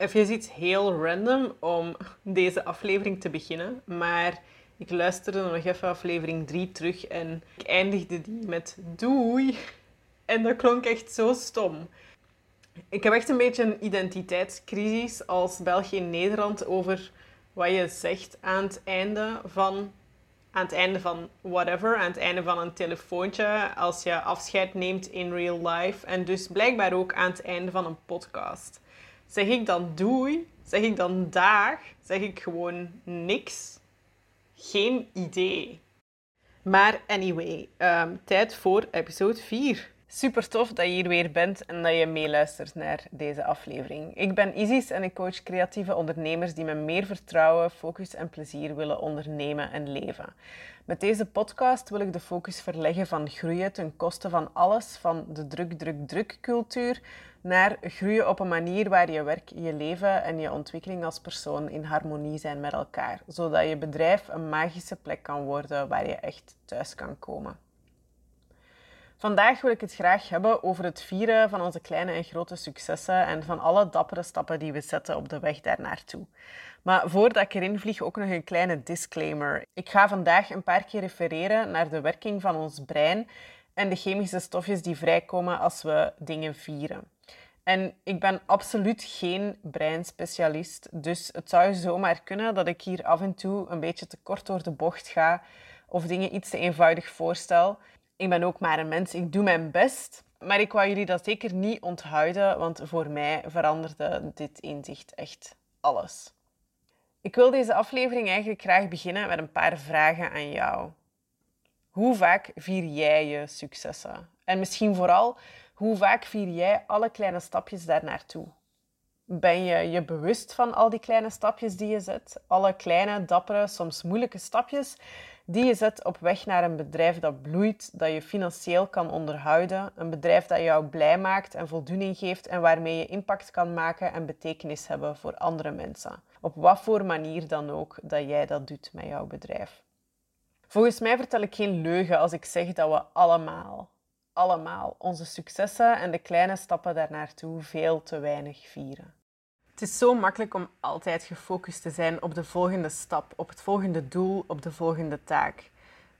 Even iets heel random om deze aflevering te beginnen, maar ik luisterde nog even aflevering 3 terug en ik eindigde die met doei. En dat klonk echt zo stom. Ik heb echt een beetje een identiteitscrisis als België en Nederland over wat je zegt aan het einde van aan het einde van whatever, aan het einde van een telefoontje, als je afscheid neemt in real life en dus blijkbaar ook aan het einde van een podcast. Zeg ik dan doei? Zeg ik dan dag? Zeg ik gewoon niks? Geen idee. Maar anyway, um, tijd voor episode 4. Super tof dat je hier weer bent en dat je meeluistert naar deze aflevering. Ik ben Isis en ik coach creatieve ondernemers die met meer vertrouwen, focus en plezier willen ondernemen en leven. Met deze podcast wil ik de focus verleggen van groeien ten koste van alles, van de druk, druk, druk cultuur, naar groeien op een manier waar je werk, je leven en je ontwikkeling als persoon in harmonie zijn met elkaar, zodat je bedrijf een magische plek kan worden waar je echt thuis kan komen. Vandaag wil ik het graag hebben over het vieren van onze kleine en grote successen en van alle dappere stappen die we zetten op de weg daarnaartoe. Maar voordat ik erin vlieg, ook nog een kleine disclaimer. Ik ga vandaag een paar keer refereren naar de werking van ons brein en de chemische stofjes die vrijkomen als we dingen vieren. En ik ben absoluut geen breinspecialist, dus het zou zomaar kunnen dat ik hier af en toe een beetje te kort door de bocht ga of dingen iets te eenvoudig voorstel. Ik ben ook maar een mens, ik doe mijn best. Maar ik wou jullie dat zeker niet onthouden, want voor mij veranderde dit inzicht echt alles. Ik wil deze aflevering eigenlijk graag beginnen met een paar vragen aan jou. Hoe vaak vier jij je successen? En misschien vooral, hoe vaak vier jij alle kleine stapjes daar naartoe? Ben je je bewust van al die kleine stapjes die je zet? Alle kleine, dappere, soms moeilijke stapjes die je zet op weg naar een bedrijf dat bloeit, dat je financieel kan onderhouden, een bedrijf dat jou blij maakt en voldoening geeft en waarmee je impact kan maken en betekenis hebben voor andere mensen. Op wat voor manier dan ook dat jij dat doet met jouw bedrijf. Volgens mij vertel ik geen leugen als ik zeg dat we allemaal, allemaal onze successen en de kleine stappen daarnaartoe veel te weinig vieren. Het is zo makkelijk om altijd gefocust te zijn op de volgende stap, op het volgende doel, op de volgende taak.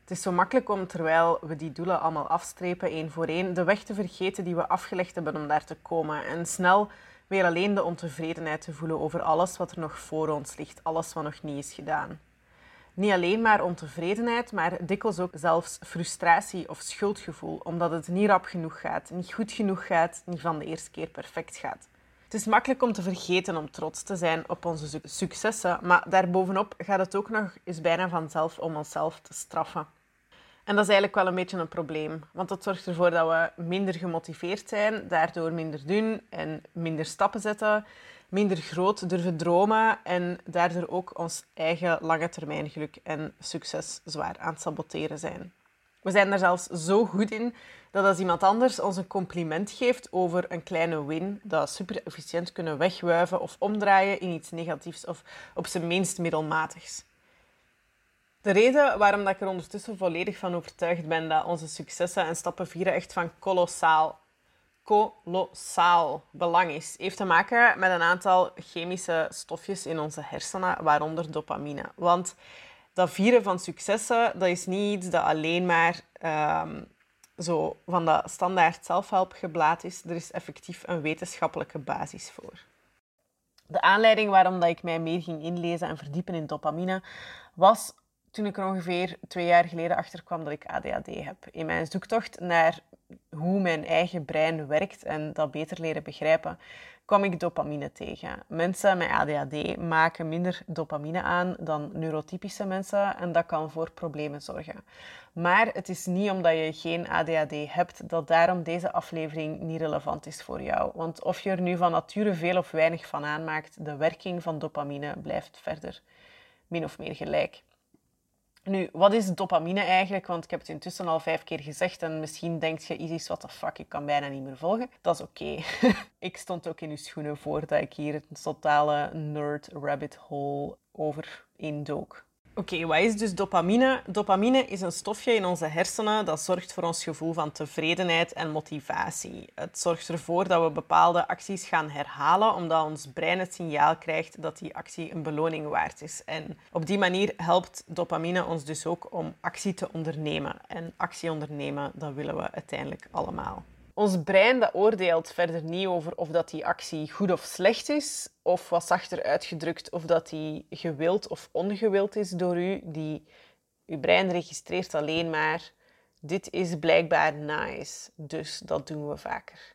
Het is zo makkelijk om, terwijl we die doelen allemaal afstrepen, één voor één, de weg te vergeten die we afgelegd hebben om daar te komen. En snel weer alleen de ontevredenheid te voelen over alles wat er nog voor ons ligt, alles wat nog niet is gedaan. Niet alleen maar ontevredenheid, maar dikwijls ook zelfs frustratie of schuldgevoel, omdat het niet rap genoeg gaat, niet goed genoeg gaat, niet van de eerste keer perfect gaat. Het is makkelijk om te vergeten om trots te zijn op onze successen, maar daarbovenop gaat het ook nog eens bijna vanzelf om onszelf te straffen. En dat is eigenlijk wel een beetje een probleem, want dat zorgt ervoor dat we minder gemotiveerd zijn, daardoor minder doen en minder stappen zetten, minder groot durven dromen en daardoor ook ons eigen lange termijn geluk en succes zwaar aan het saboteren zijn. We zijn er zelfs zo goed in dat als iemand anders ons een compliment geeft over een kleine win, dat super efficiënt kunnen wegwuiven of omdraaien in iets negatiefs of op zijn minst middelmatigs. De reden waarom dat ik er ondertussen volledig van overtuigd ben dat onze successen en stappen vieren echt van kolossaal, kolossaal belang is, heeft te maken met een aantal chemische stofjes in onze hersenen, waaronder dopamine. Want dat vieren van successen, dat is niet iets dat alleen maar um, zo van dat standaard zelfhelpgeblaad is. Er is effectief een wetenschappelijke basis voor. De aanleiding waarom dat ik mij meer ging inlezen en verdiepen in dopamine was toen ik er ongeveer twee jaar geleden achter kwam dat ik ADHD heb. In mijn zoektocht naar hoe mijn eigen brein werkt en dat beter leren begrijpen, kwam ik dopamine tegen. Mensen met ADHD maken minder dopamine aan dan neurotypische mensen en dat kan voor problemen zorgen. Maar het is niet omdat je geen ADHD hebt dat daarom deze aflevering niet relevant is voor jou. Want of je er nu van nature veel of weinig van aanmaakt, de werking van dopamine blijft verder min of meer gelijk. Nu, wat is dopamine eigenlijk? Want ik heb het intussen al vijf keer gezegd en misschien denkt je, Isis, what the fuck, ik kan bijna niet meer volgen. Dat is oké. ik stond ook in uw schoenen voordat ik hier een totale nerd rabbit hole over indook. Oké, wat is dus dopamine? Dopamine is een stofje in onze hersenen dat zorgt voor ons gevoel van tevredenheid en motivatie. Het zorgt ervoor dat we bepaalde acties gaan herhalen, omdat ons brein het signaal krijgt dat die actie een beloning waard is. En op die manier helpt dopamine ons dus ook om actie te ondernemen. En actie ondernemen, dat willen we uiteindelijk allemaal. Ons brein dat oordeelt verder niet over of dat die actie goed of slecht is, of wat zachter uitgedrukt, of dat die gewild of ongewild is door u. Die, uw brein registreert alleen maar, dit is blijkbaar nice, dus dat doen we vaker.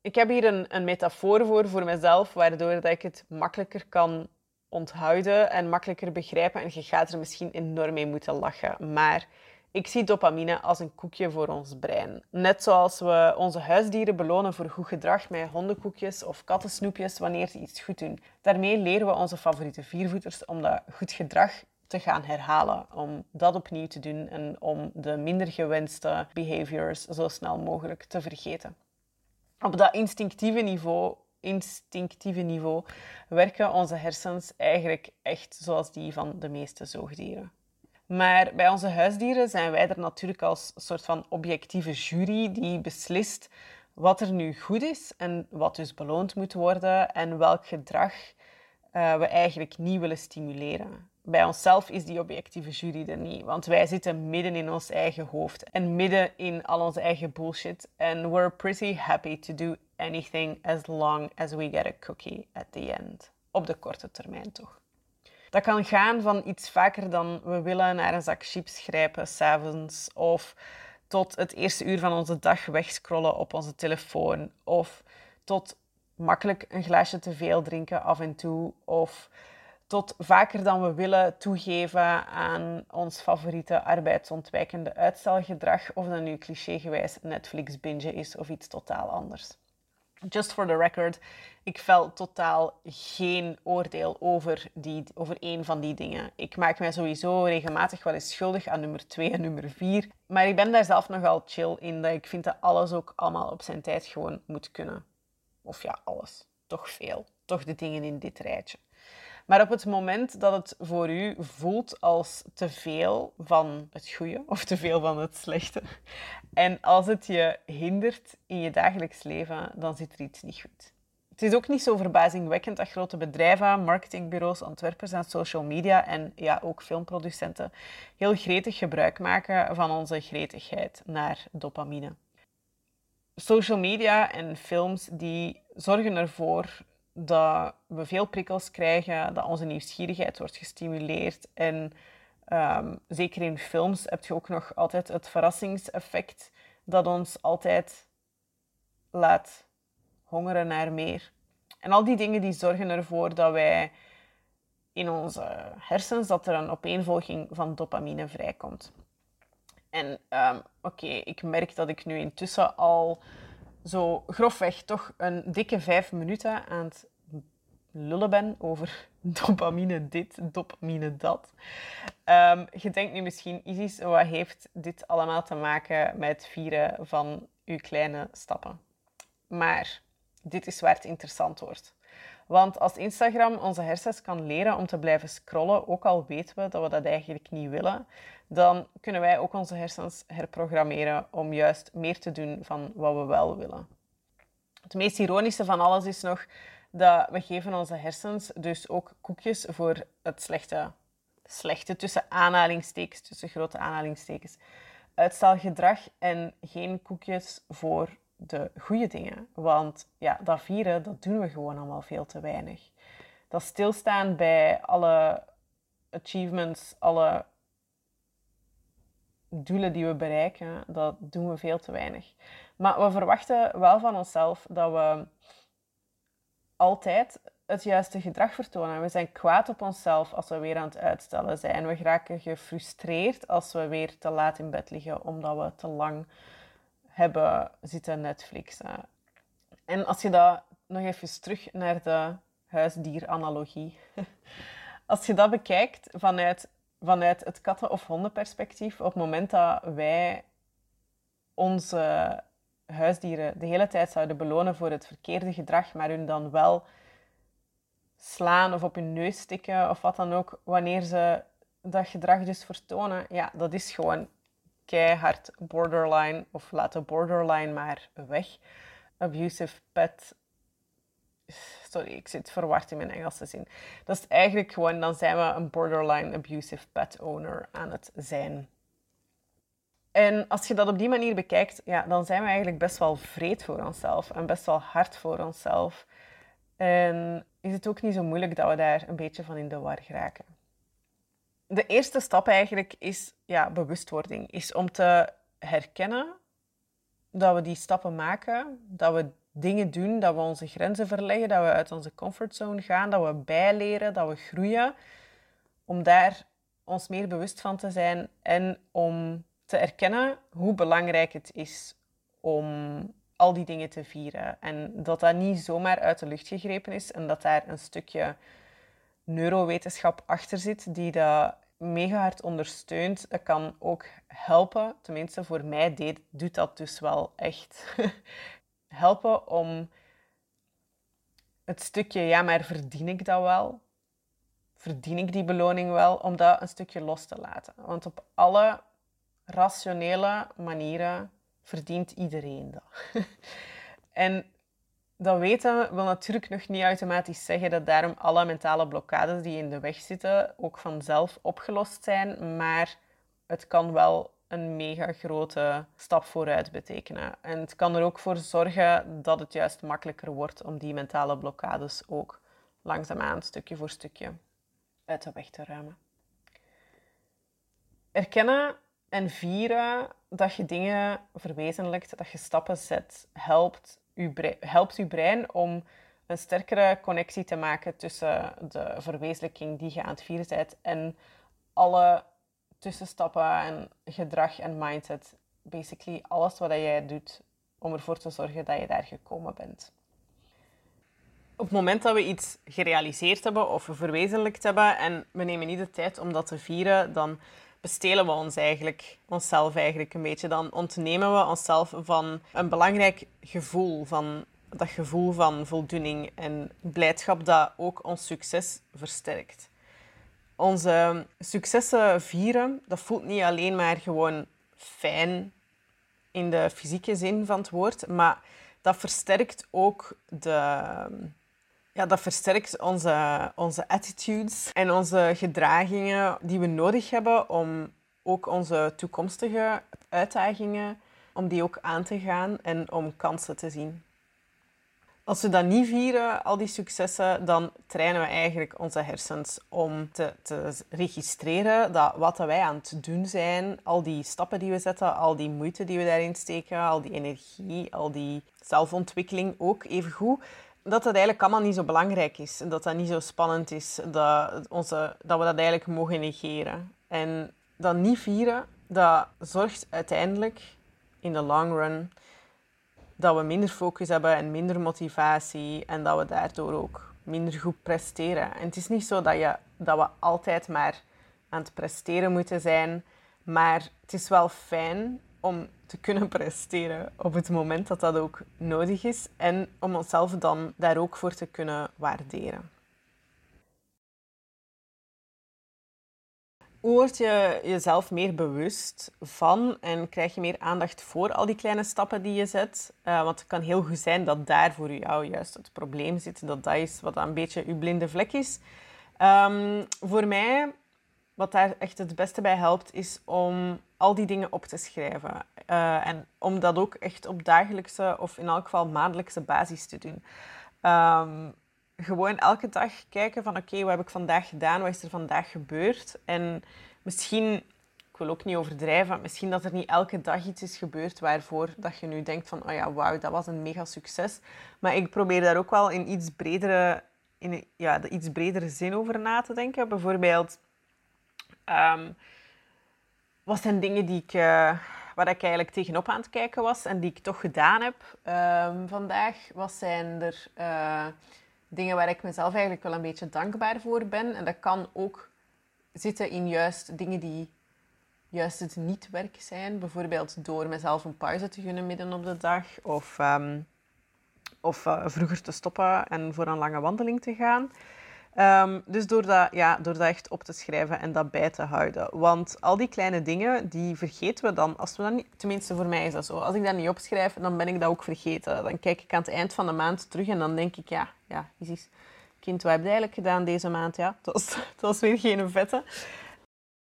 Ik heb hier een, een metafoor voor, voor mezelf, waardoor dat ik het makkelijker kan onthouden en makkelijker begrijpen. En je gaat er misschien enorm mee moeten lachen, maar ik zie dopamine als een koekje voor ons brein. Net zoals we onze huisdieren belonen voor goed gedrag met hondenkoekjes of kattensnoepjes wanneer ze iets goed doen. Daarmee leren we onze favoriete viervoeters om dat goed gedrag te gaan herhalen, om dat opnieuw te doen en om de minder gewenste behaviors zo snel mogelijk te vergeten. Op dat instinctieve niveau, instinctieve niveau werken onze hersens eigenlijk echt zoals die van de meeste zoogdieren. Maar bij onze huisdieren zijn wij er natuurlijk als soort van objectieve jury die beslist wat er nu goed is en wat dus beloond moet worden en welk gedrag uh, we eigenlijk niet willen stimuleren. Bij onszelf is die objectieve jury er niet, want wij zitten midden in ons eigen hoofd en midden in al onze eigen bullshit. En we're pretty happy to do anything as long as we get a cookie at the end. Op de korte termijn toch. Dat kan gaan van iets vaker dan we willen naar een zak chips grijpen s'avonds. Of tot het eerste uur van onze dag wegscrollen op onze telefoon. Of tot makkelijk een glaasje te veel drinken af en toe. Of tot vaker dan we willen toegeven aan ons favoriete arbeidsontwijkende uitstelgedrag. Of dat nu clichégewijs Netflix bingen is of iets totaal anders. Just for the record, ik vel totaal geen oordeel over, die, over één van die dingen. Ik maak mij sowieso regelmatig wel eens schuldig aan nummer twee en nummer vier. Maar ik ben daar zelf nogal chill in, dat ik vind dat alles ook allemaal op zijn tijd gewoon moet kunnen. Of ja, alles. Toch veel. Toch de dingen in dit rijtje. Maar op het moment dat het voor u voelt als te veel van het goede of te veel van het slechte, en als het je hindert in je dagelijks leven, dan zit er iets niet goed. Het is ook niet zo verbazingwekkend dat grote bedrijven, marketingbureaus, ontwerpers en social media en ja, ook filmproducenten heel gretig gebruik maken van onze gretigheid naar dopamine. Social media en films die zorgen ervoor dat we veel prikkels krijgen, dat onze nieuwsgierigheid wordt gestimuleerd. En um, zeker in films heb je ook nog altijd het verrassingseffect dat ons altijd laat hongeren naar meer. En al die dingen die zorgen ervoor dat wij in onze hersens dat er een opeenvolging van dopamine vrijkomt. En um, oké, ik merk dat ik nu intussen al zo grofweg toch een dikke vijf minuten aan het lullen ben over dopamine dit, dopamine dat. Um, je denkt nu misschien, Isis, wat heeft dit allemaal te maken met het vieren van uw kleine stappen? Maar dit is waar het interessant wordt. Want als Instagram onze hersens kan leren om te blijven scrollen, ook al weten we dat we dat eigenlijk niet willen, dan kunnen wij ook onze hersens herprogrammeren om juist meer te doen van wat we wel willen. Het meest ironische van alles is nog dat we geven onze hersens dus ook koekjes voor het slechte, slechte tussen aanhalingstekens, tussen grote aanhalingstekens, uitstelgedrag en geen koekjes voor de goede dingen. Want ja, dat vieren, dat doen we gewoon allemaal veel te weinig. Dat stilstaan bij alle achievements, alle doelen die we bereiken, dat doen we veel te weinig. Maar we verwachten wel van onszelf dat we altijd het juiste gedrag vertonen. We zijn kwaad op onszelf als we weer aan het uitstellen zijn. We raken gefrustreerd als we weer te laat in bed liggen omdat we te lang hebben zitten Netflixen. En als je dat nog even terug naar de huisdieranalogie. Als je dat bekijkt vanuit, vanuit het katten- of hondenperspectief, op het moment dat wij onze huisdieren de hele tijd zouden belonen voor het verkeerde gedrag, maar hun dan wel slaan of op hun neus stikken of wat dan ook, wanneer ze dat gedrag dus vertonen, ja, dat is gewoon keihard borderline, of laat de borderline maar weg. Abusive pet. Sorry, ik zit verward in mijn Engelse zin. Dat is eigenlijk gewoon, dan zijn we een borderline abusive pet owner aan het zijn. En als je dat op die manier bekijkt, ja, dan zijn we eigenlijk best wel vreed voor onszelf en best wel hard voor onszelf. En is het ook niet zo moeilijk dat we daar een beetje van in de war geraken. De eerste stap eigenlijk is ja, bewustwording. Is om te herkennen dat we die stappen maken, dat we dingen doen, dat we onze grenzen verleggen, dat we uit onze comfortzone gaan, dat we bijleren, dat we groeien. Om daar ons meer bewust van te zijn en om te erkennen hoe belangrijk het is om al die dingen te vieren. En dat dat niet zomaar uit de lucht gegrepen is en dat daar een stukje neurowetenschap achter zit die dat mega hard ondersteunt. Dat kan ook helpen, tenminste voor mij deed, doet dat dus wel echt. helpen om het stukje, ja, maar verdien ik dat wel? Verdien ik die beloning wel? Om dat een stukje los te laten. Want op alle rationele manieren verdient iedereen dat. en dat weten wil natuurlijk nog niet automatisch zeggen dat daarom alle mentale blokkades die in de weg zitten ook vanzelf opgelost zijn, maar het kan wel een mega grote stap vooruit betekenen. En het kan er ook voor zorgen dat het juist makkelijker wordt om die mentale blokkades ook langzaamaan, stukje voor stukje, uit de weg te ruimen. Erkennen en vieren dat je dingen verwezenlijkt, dat je stappen zet, helpt je brein, helpt je brein om een sterkere connectie te maken tussen de verwezenlijking die je aan het vieren bent en alle tussenstappen en gedrag en mindset. Basically alles wat jij doet om ervoor te zorgen dat je daar gekomen bent. Op het moment dat we iets gerealiseerd hebben of verwezenlijkt hebben en we nemen niet de tijd om dat te vieren, dan bestelen we ons eigenlijk, onszelf eigenlijk een beetje. Dan ontnemen we onszelf van een belangrijk gevoel, van dat gevoel van voldoening en blijdschap dat ook ons succes versterkt. Onze successen vieren, dat voelt niet alleen maar gewoon fijn in de fysieke zin van het woord, maar dat versterkt ook de, ja, dat versterkt onze, onze attitudes en onze gedragingen die we nodig hebben om ook onze toekomstige uitdagingen, om die ook aan te gaan en om kansen te zien. Als we dat niet vieren, al die successen, dan trainen we eigenlijk onze hersens om te, te registreren dat wat wij aan het doen zijn, al die stappen die we zetten, al die moeite die we daarin steken, al die energie, al die zelfontwikkeling ook even goed, dat dat eigenlijk allemaal niet zo belangrijk is. En dat dat niet zo spannend is. Dat, onze, dat we dat eigenlijk mogen negeren. En dat niet vieren, dat zorgt uiteindelijk in de long run dat we minder focus hebben en minder motivatie. En dat we daardoor ook minder goed presteren. En het is niet zo dat, je, dat we altijd maar aan het presteren moeten zijn. Maar het is wel fijn om te kunnen presteren op het moment dat dat ook nodig is en om onszelf dan daar ook voor te kunnen waarderen. Hoe word je jezelf meer bewust van en krijg je meer aandacht voor al die kleine stappen die je zet? Uh, want het kan heel goed zijn dat daar voor jou juist het probleem zit, dat dat is wat een beetje je blinde vlek is. Um, voor mij wat daar echt het beste bij helpt, is om al die dingen op te schrijven. Uh, en om dat ook echt op dagelijkse of in elk geval maandelijkse basis te doen. Um, gewoon elke dag kijken van oké, wat heb ik vandaag gedaan? Wat is er vandaag gebeurd? En misschien, ik wil ook niet overdrijven, misschien dat er niet elke dag iets is gebeurd waarvoor dat je nu denkt van oh ja, wauw, dat was een mega succes. Maar ik probeer daar ook wel in iets bredere, in, ja, iets bredere zin over na te denken. Bijvoorbeeld Um, wat zijn dingen die ik, uh, waar ik eigenlijk tegenop aan het kijken was en die ik toch gedaan heb um, vandaag? Wat zijn er uh, dingen waar ik mezelf eigenlijk wel een beetje dankbaar voor ben? En dat kan ook zitten in juist dingen die juist het niet-werk zijn. Bijvoorbeeld door mezelf een pauze te gunnen midden op de dag. Of, um, of uh, vroeger te stoppen en voor een lange wandeling te gaan. Ehm, dus door dat, ja, door dat echt op te schrijven en dat bij te houden. Want al die kleine dingen, die vergeten we dan. Als we dan niet, tenminste, voor mij is dat zo. Als ik dat niet opschrijf, dan ben ik dat ook vergeten. Dan kijk ik aan het eind van de maand terug en dan denk ik, ja, ja, is kind, wat heb je eigenlijk gedaan deze maand? Ja, het was, het was weer geen vette.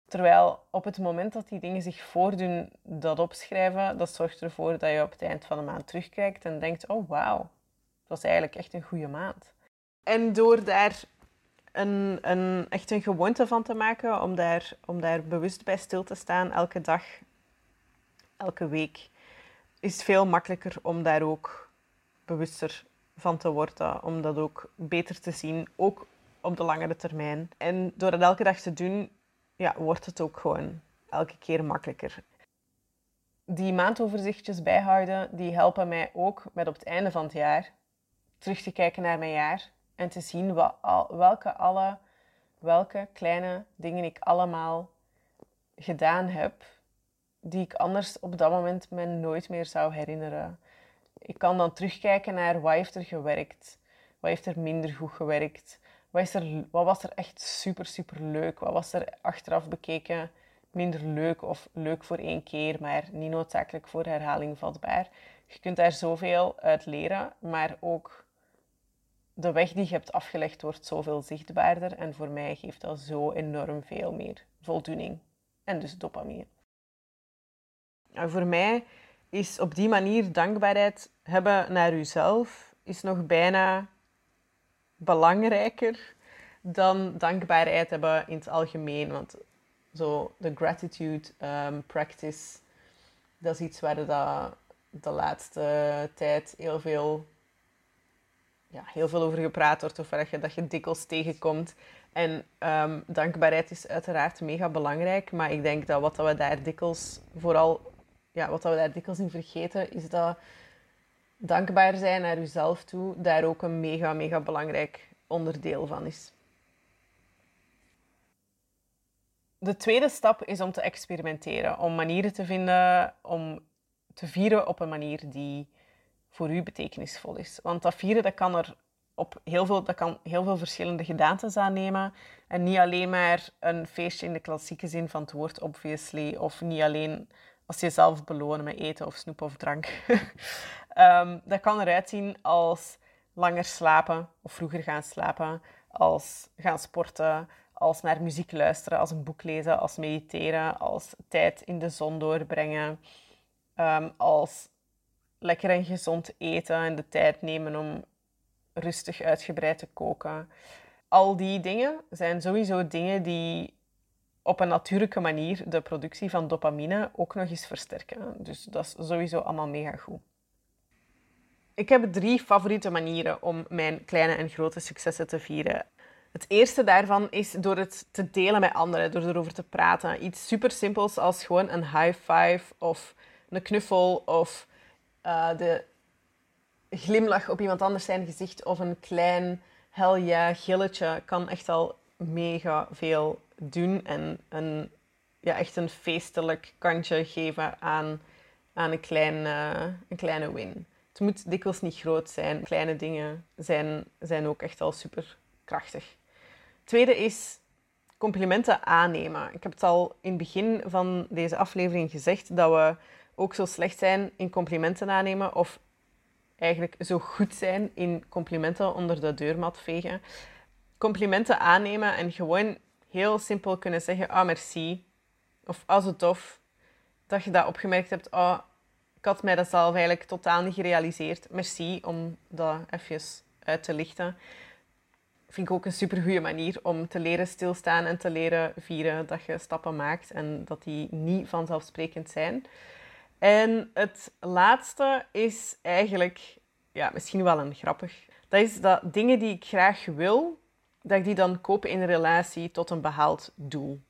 Terwijl op het moment dat die dingen zich voordoen, dat opschrijven, dat zorgt ervoor dat je op het eind van de maand terugkijkt en denkt, oh wauw, dat was eigenlijk echt een goede maand. En door daar een, echt een gewoonte van te maken, om daar, om daar bewust bij stil te staan, elke dag, elke week, is veel makkelijker om daar ook bewuster van te worden, om dat ook beter te zien, ook op de langere termijn. En door het elke dag te doen, ja, wordt het ook gewoon elke keer makkelijker. Die maandoverzichtjes bijhouden, die helpen mij ook met op het einde van het jaar terug te kijken naar mijn jaar en te zien welke, alle, welke kleine dingen ik allemaal gedaan heb, die ik anders op dat moment me nooit meer zou herinneren. Ik kan dan terugkijken naar wat heeft er gewerkt, wat heeft er minder goed gewerkt, wat, is er, wat was er echt super, super leuk, wat was er achteraf bekeken minder leuk of leuk voor één keer, maar niet noodzakelijk voor herhaling vatbaar. Je kunt daar zoveel uit leren, maar ook de weg die je hebt afgelegd wordt zoveel zichtbaarder. En voor mij geeft dat zo enorm veel meer voldoening. En dus dopamine. Voor mij is op die manier dankbaarheid hebben naar jezelf is nog bijna belangrijker dan dankbaarheid hebben in het algemeen. Want zo de gratitude um, practice, dat is iets waar de, de laatste tijd heel veel, ja, heel veel over gepraat wordt. Of waar je, dat je dikwijls tegenkomt. En um, dankbaarheid is uiteraard mega belangrijk. Maar ik denk dat wat we daar dikwijls vooral ja, wat we daar dikwijls in vergeten, is dat dankbaar zijn naar jezelf toe daar ook een mega, mega belangrijk onderdeel van is. De tweede stap is om te experimenteren, om manieren te vinden om te vieren op een manier die voor u betekenisvol is. Want dat vieren dat kan er op heel veel, dat kan heel veel verschillende gedaantes aannemen. En niet alleen maar een feestje in de klassieke zin van het woord, obviously. Of niet alleen als je jezelf belonen met eten of snoep of drank. um, dat kan eruit zien als langer slapen of vroeger gaan slapen, als gaan sporten, als naar muziek luisteren, als een boek lezen, als mediteren, als tijd in de zon doorbrengen, um, als lekker en gezond eten en de tijd nemen om rustig uitgebreid te koken. Al die dingen zijn sowieso dingen die op een natuurlijke manier de productie van dopamine ook nog eens versterken. Dus dat is sowieso allemaal mega goed. Ik heb drie favoriete manieren om mijn kleine en grote successen te vieren. Het eerste daarvan is door het te delen met anderen, door erover te praten. Iets super simpels als gewoon een high five of een knuffel of uh, de glimlach op iemand anders zijn gezicht of een klein hell yeah gilletje kan echt al mega veel doen en een, ja, echt een feestelijk kantje geven aan, aan een, klein, uh, een kleine win. Het moet dikwijls niet groot zijn. Kleine dingen zijn, zijn ook echt al super krachtig. Tweede is complimenten aannemen. Ik heb het al in het begin van deze aflevering gezegd dat we ook zo slecht zijn in complimenten aannemen of eigenlijk zo goed zijn in complimenten onder de deurmat vegen. Complimenten aannemen en gewoon heel simpel kunnen zeggen, ah, merci. Of, ah, zo tof. Dat je dat opgemerkt hebt, ah, ik had mij dat zelf eigenlijk totaal niet gerealiseerd. Merci om dat even uit te lichten. Vind ik ook een super goede manier om te leren stilstaan en te leren vieren dat je stappen maakt en dat die niet vanzelfsprekend zijn. En het laatste is eigenlijk, ja, misschien wel een grappig. Dat is dat dingen die ik graag wil, dat ik die dan koop in relatie tot een behaald doel.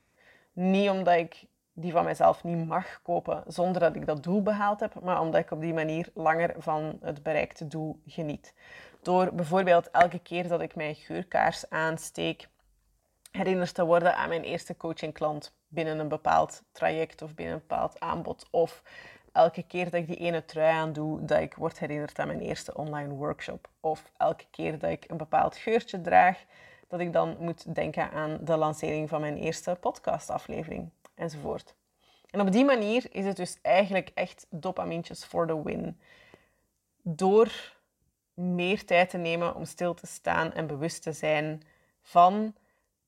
Niet omdat ik die van mezelf niet mag kopen zonder dat ik dat doel behaald heb, maar omdat ik op die manier langer van het bereikte doel geniet. Door bijvoorbeeld elke keer dat ik mijn geurkaars aansteek, herinnerd te worden aan mijn eerste coachingklant binnen een bepaald traject of binnen een bepaald aanbod. Of elke keer dat ik die ene trui aan doe, dat ik word herinnerd aan mijn eerste online workshop. Of elke keer dat ik een bepaald geurtje draag, dat ik dan moet denken aan de lancering van mijn eerste podcastaflevering enzovoort. En op die manier is het dus eigenlijk echt dopamintjes for the win. Door meer tijd te nemen om stil te staan en bewust te zijn van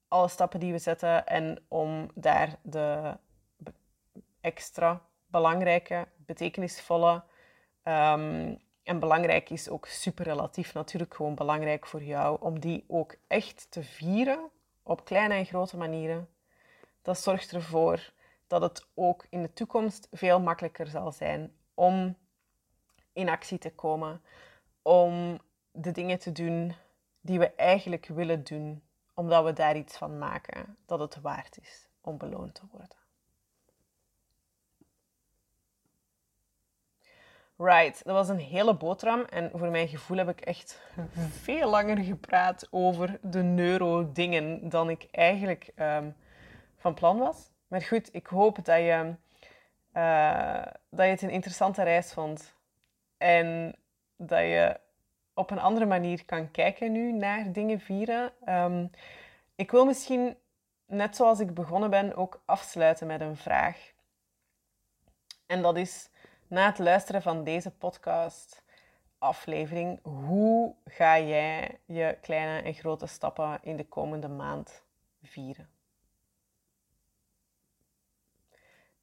alle stappen die we zetten en om daar de extra belangrijke, betekenisvolle um, en belangrijk is ook super relatief natuurlijk gewoon belangrijk voor jou om die ook echt te vieren op kleine en grote manieren. Dat zorgt ervoor dat het ook in de toekomst veel makkelijker zal zijn om in actie te komen, om de dingen te doen die we eigenlijk willen doen, omdat we daar iets van maken dat het waard is om beloond te worden. Right, dat was een hele boterham. En voor mijn gevoel heb ik echt veel langer gepraat over de neuro-dingen dan ik eigenlijk um, van plan was. Maar goed, ik hoop dat je, uh, dat je het een interessante reis vond. En dat je op een andere manier kan kijken nu naar dingen vieren. Um, ik wil misschien, net zoals ik begonnen ben, ook afsluiten met een vraag. En dat is na het luisteren van deze podcast aflevering, hoe ga jij je kleine en grote stappen in de komende maand vieren?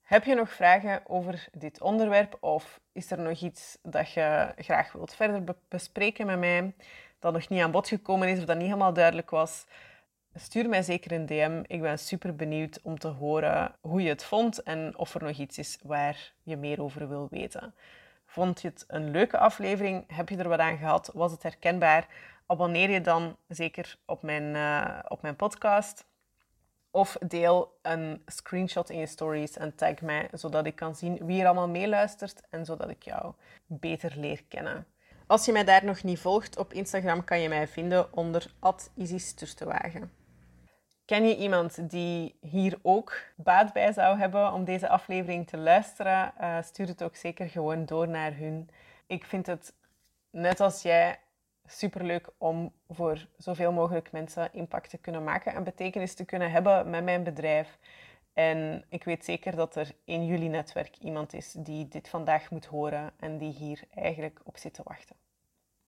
Heb je nog vragen over dit onderwerp of is er nog iets dat je graag wilt verder bespreken met mij dat nog niet aan bod gekomen is of dat niet helemaal duidelijk was? Stuur mij zeker een DM. Ik ben super benieuwd om te horen hoe je het vond en of er nog iets is waar je meer over wil weten. Vond je het een leuke aflevering? Heb je er wat aan gehad? Was het herkenbaar? Abonneer je dan zeker op mijn, uh, op mijn podcast. Of deel een screenshot in je stories en tag mij, zodat ik kan zien wie er allemaal meeluistert en zodat ik jou beter leer kennen. Als je mij daar nog niet volgt op Instagram, kan je mij vinden onder @isisturtewagen. Ken je iemand die hier ook baat bij zou hebben om deze aflevering te luisteren? Uh, stuur het ook zeker gewoon door naar hun. Ik vind het, net als jij, superleuk om voor zoveel mogelijk mensen impact te kunnen maken en betekenis te kunnen hebben met mijn bedrijf. En ik weet zeker dat er in jullie netwerk iemand is die dit vandaag moet horen en die hier eigenlijk op zit te wachten.